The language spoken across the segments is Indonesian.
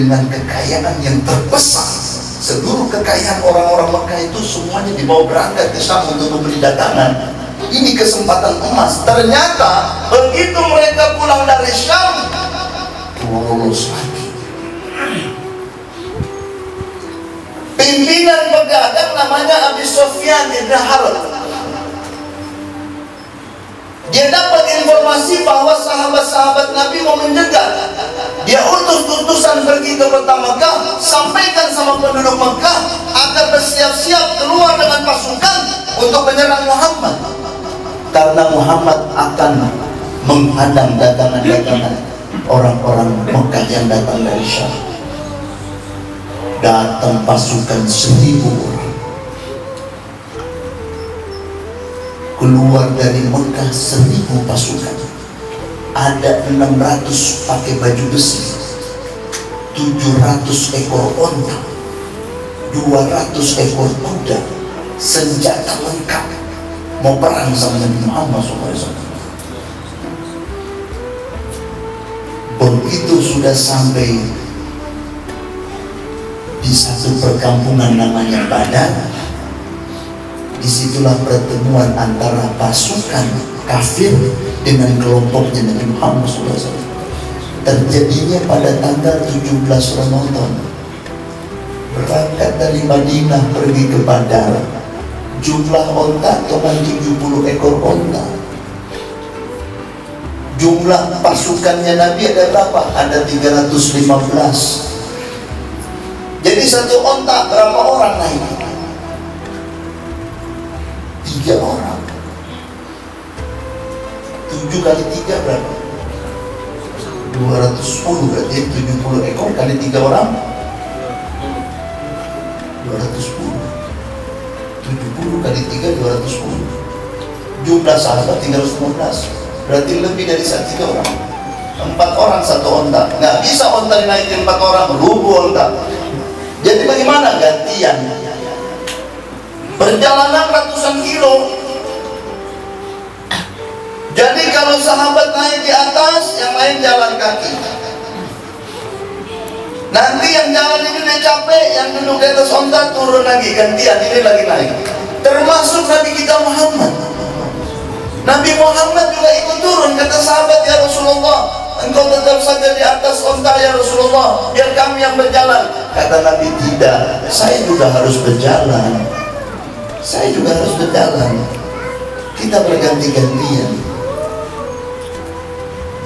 dengan kekayaan yang terbesar. Seluruh kekayaan orang-orang Mekah itu semuanya dibawa berangkat ke Syam untuk membeli dagangan. Ini kesempatan emas. Ternyata begitu mereka pulang dari Syam lulus lagi. Pimpinan pedagang namanya Abi Sofyan ibn dia dapat informasi bahwa sahabat-sahabat Nabi mau menjegat. Dia utus utusan pergi ke kota Mekah, sampaikan sama penduduk Mekah agar bersiap-siap keluar dengan pasukan untuk menyerang Muhammad. Karena Muhammad akan menghadang dagangan-dagangan orang-orang Mekah yang datang dari Syam. Datang pasukan seribu orang keluar dari Mekah seribu pasukan. Ada 600 pakai baju besi 700 ekor onta 200 ekor kuda senjata lengkap mau perang sama Nabi Muhammad SAW begitu sudah sampai di satu perkampungan namanya Badar di situlah pertemuan antara pasukan kafir dengan kelompoknya Nabi Muhammad SAW terjadinya pada tanggal 17 Ramadan berangkat dari Madinah pergi ke Badar jumlah onta cuma 70 ekor onta jumlah pasukannya Nabi ada berapa? ada 315 jadi satu onta berapa orang naik? Tiga orang. Tujuh kali tiga berapa? 210 berarti 70 ekor kali tiga orang. 210 70 kali tiga 210 jumlah sahabat 315 berarti lebih dari satu tiga orang. Empat orang satu onta. Nggak bisa onta dinaikin empat orang rubuh onta. Jadi bagaimana gantian Perjalanan ratusan kilo. Jadi kalau sahabat naik di atas, yang lain jalan kaki. Nanti yang jalan ini udah capek, yang duduk di atas onta turun lagi, gantian ini lagi naik. Termasuk Nabi kita Muhammad. Nabi Muhammad juga ikut turun, kata sahabat ya Rasulullah, engkau tetap saja di atas onta ya Rasulullah, biar kami yang berjalan. Kata Nabi tidak, saya juga harus berjalan saya juga harus berjalan kita berganti-gantian.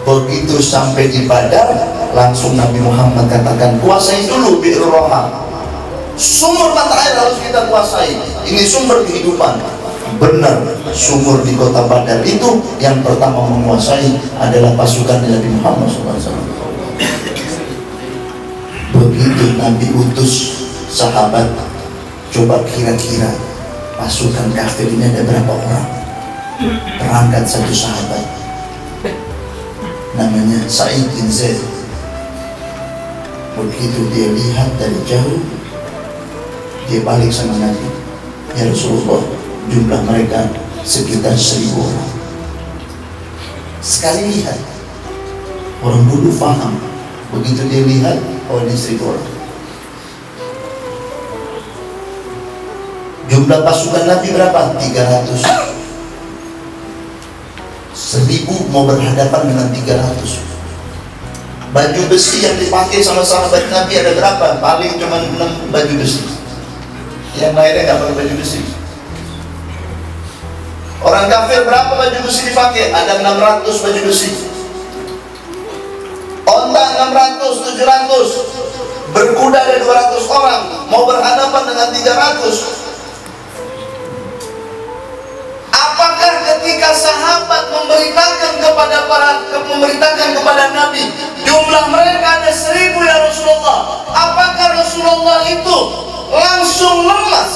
Begitu sampai di Badar langsung Nabi Muhammad katakan kuasai dulu bi'r roha sumur mata air harus kita kuasai. Ini sumber kehidupan. Benar sumur di kota Badar itu yang pertama menguasai adalah pasukan Nabi Muhammad SAW begitu Nabi utus sahabat coba kira-kira pasukan kafir ini ada berapa orang? Berangkat satu sahabat. Namanya Sa'id bin Zaid. Begitu dia lihat dari jauh dia balik sama Nabi. Ya Rasulullah jumlah mereka sekitar seribu orang. Sekali lihat orang dulu faham. Begitu dia lihat oh ini seribu orang Jumlah pasukan Nabi berapa? 300 Seribu mau berhadapan dengan 300 Baju besi yang dipakai sama sahabat Nabi ada berapa? Paling cuma 6 baju besi. Yang lainnya nggak pakai baju besi. Orang kafir berapa baju besi dipakai? Ada 600 baju besi. Onta 600, 700 Berkuda ada 200 orang. Mau berhadapan dengan 300 Apakah ketika sahabat memberitakan kepada para memberitakan kepada Nabi jumlah mereka ada seribu ya Rasulullah? Apakah Rasulullah itu langsung lemas?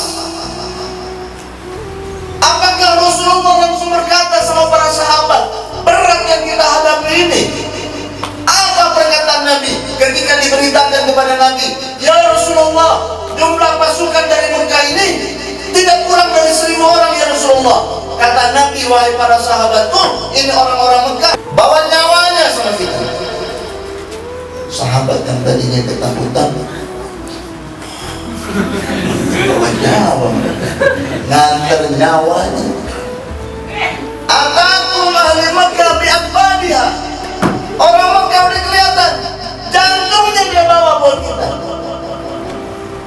Apakah Rasulullah langsung berkata sama para sahabat berat yang kita hadapi ini. Apa pernyataan Nabi ketika diberitakan kepada Nabi ya Rasulullah jumlah pasukan dari Mekah ini tidak kurang dari seribu orang ya Rasulullah Nabi, wahai para sahabatku, ini orang-orang Mekah. Bawa nyawanya sama kita. Sahabat yang tadinya ketakutan. Bawa nyawa ngantar nyawanya. Ataku ahli Mekah biakbadiha Orang Mekah udah kelihatan. Jantungnya dia bawa buat kita.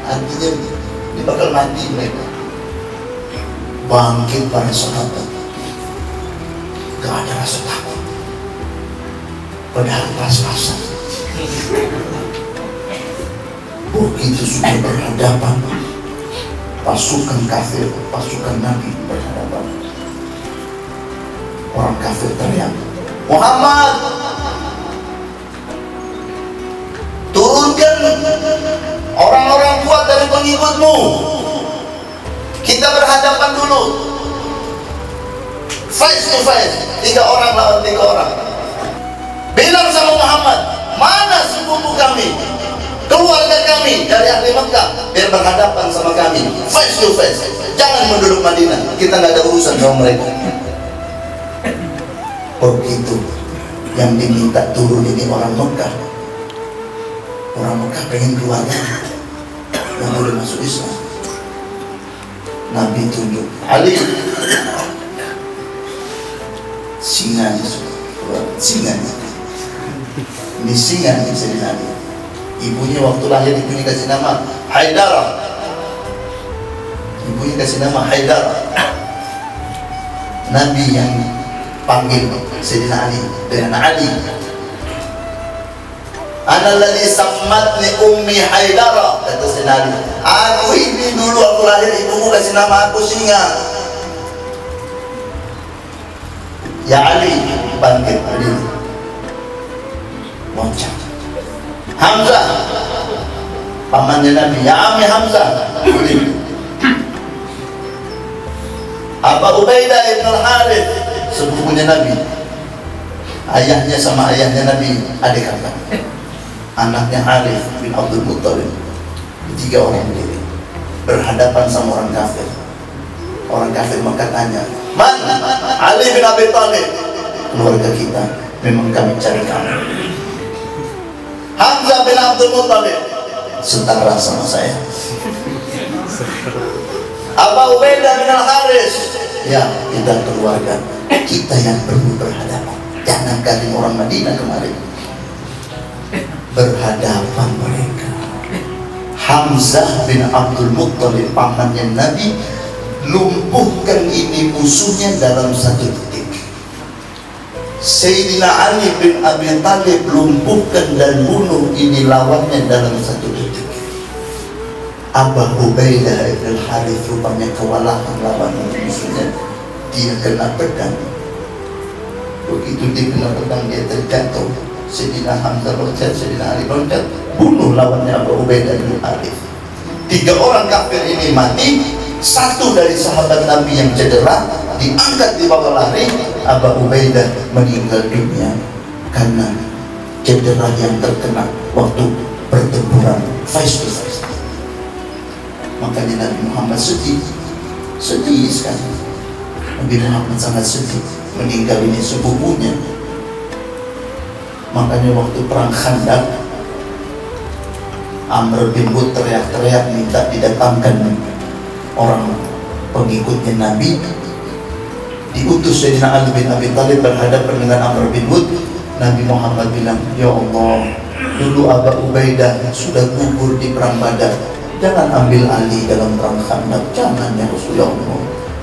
Artinya dia bakal mati mereka. Bangkit para sahabat Gak ada rasa takut Padahal pas-pasan Begitu sudah berhadapan. Pasukan kafir, pasukan Nabi berhadapan. Orang kafir teriak Muhammad Turunkan orang-orang kuat dari pengikutmu. Kita berhadapan dulu Face to face Tiga orang lawan tiga orang. Bilang sama Muhammad Mana sepupu kami? Keluarga kami dari ahli Mekah Biar berhadapan sama kami. Face to face Jangan menduduk Madinah Kita nggak ada urusan sama mereka. Begitu yang diminta turun ini orang Mekah. Orang Mekah pengen keluarga yang boleh masuk Islam. Nabi tunjuk Ali singa singa ini singa yang bisa dinami ibunya waktu lahir ibunya kasih nama Haidara ibunya kasih nama Haidara Nabi yang panggil Sayyidina Ali dengan Ali ladzi sammatni ummi Haidara kata Sayyidina Ali aku ini dulu aku lahir ibuku kasih nama aku singa Ya Ali bangkit berdiri loncat. Hamzah. Pamannya Nabi. Ya Ami Hamzah. Berdiri Abu Ubaidah ibn al-Harith? Sepupunya Nabi. Ayahnya sama ayahnya Nabi adik kakak anaknya Harith bin Abdul Muttalib. Tiga orang berdiri berhadapan sama orang kafir orang kafir maka tanya man Ali bin Abi Thalib keluarga kita memang kami cari kamu. Hamzah bin Abdul Muttalib setara sama saya. Abu Ubaidah bin Al-Haris ya kita keluarga kita yang perlu berhadapan. Jangan kali orang Madinah kemarin berhadapan mereka. Hamzah bin Abdul Muttalib pamannya Nabi lumpuhkan ini musuhnya dalam satu detik. Sayyidina Ali bin Abi Talib lumpuhkan dan bunuh ini lawannya dalam satu detik. Abu Ubaidah ibn Harith rupanya kewalahan lawan musuhnya. Dia kena pedang. Begitu dia kena pedang dia terjatuh. Sayyidina Hamzah loncat, Sayyidina Ali loncat. Bunuh lawannya Abu Ubaidah bin Harith. Tiga orang kafir ini mati satu dari sahabat Nabi yang cedera diangkat di bawah lari Abu Ubaidah meninggal dunia karena cedera yang terkena waktu pertempuran face to face. Makanya Nabi Muhammad sedih sedih sekali. Nabi Muhammad sangat sedih meninggal ini sepupunya. Makanya waktu perang Khandaq Amr bin teriak-teriak minta didatangkan orang pengikutnya Nabi diutus Sayyidina Ali bin Abi Thalib berhadapan dengan Amr bin Hud Nabi Muhammad bilang Ya Allah dulu Abu Ubaidah sudah gugur di perang Badar jangan ambil Ali dalam perang Khandaq jangan ya Rasulullah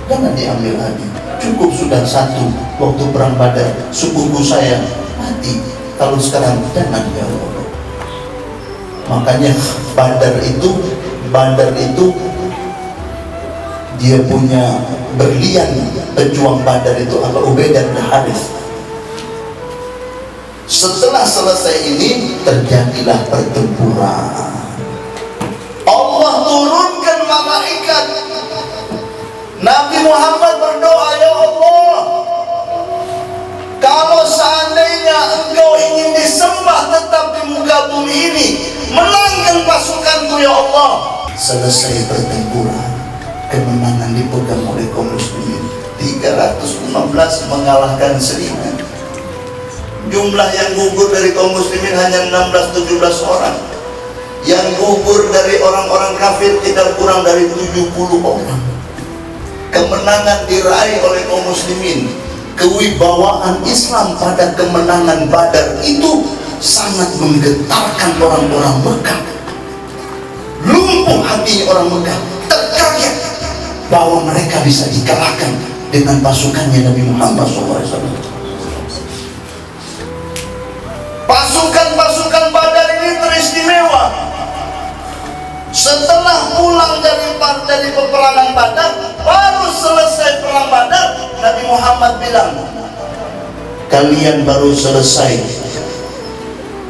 jangan diambil Ali. Cukup sudah satu waktu perang Badar sepupu saya mati. Kalau sekarang jangan ya Allah makanya Badar itu Badar itu dia punya berlian pejuang Badar itu Abu Ubaidah bin Harith setelah selesai ini terjadilah pertempuran. Allah turunkan malaikat. Nabi Muhammad berdoa ya Allah kalau seandainya engkau ingin disembah tetap di muka bumi ini menangkan pasukanku ya Allah. Selesai pertempuran kemenangan dipegang oleh kaum muslimin 315 mengalahkan 1000 jumlah yang gugur dari kaum muslimin hanya 16-17 orang. Yang gugur dari orang-orang kafir tidak kurang dari 70 orang. Kemenangan diraih oleh kaum muslimin kewibawaan Islam pada kemenangan badar itu sangat menggetarkan orang-orang Mekah. Lumpuh hati orang Mekah bahwa mereka bisa dikalahkan dengan pasukannya Nabi Muhammad SAW Pasukan-pasukan Badar ini teristimewa. Setelah pulang dari dari peperangan Badar, baru selesai perang Badar, Nabi Muhammad bilang, kalian baru selesai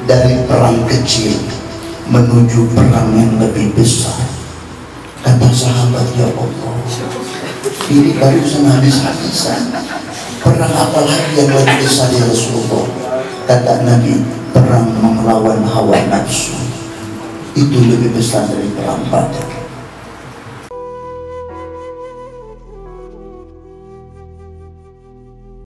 dari perang kecil menuju perang yang lebih besar. Sahabat ya Allah, ini baru habis-habisan. Perang apa lagi yang lebih besar ya Rasulullah? kata Nabi perang melawan hawa nafsu itu lebih besar dari perang badar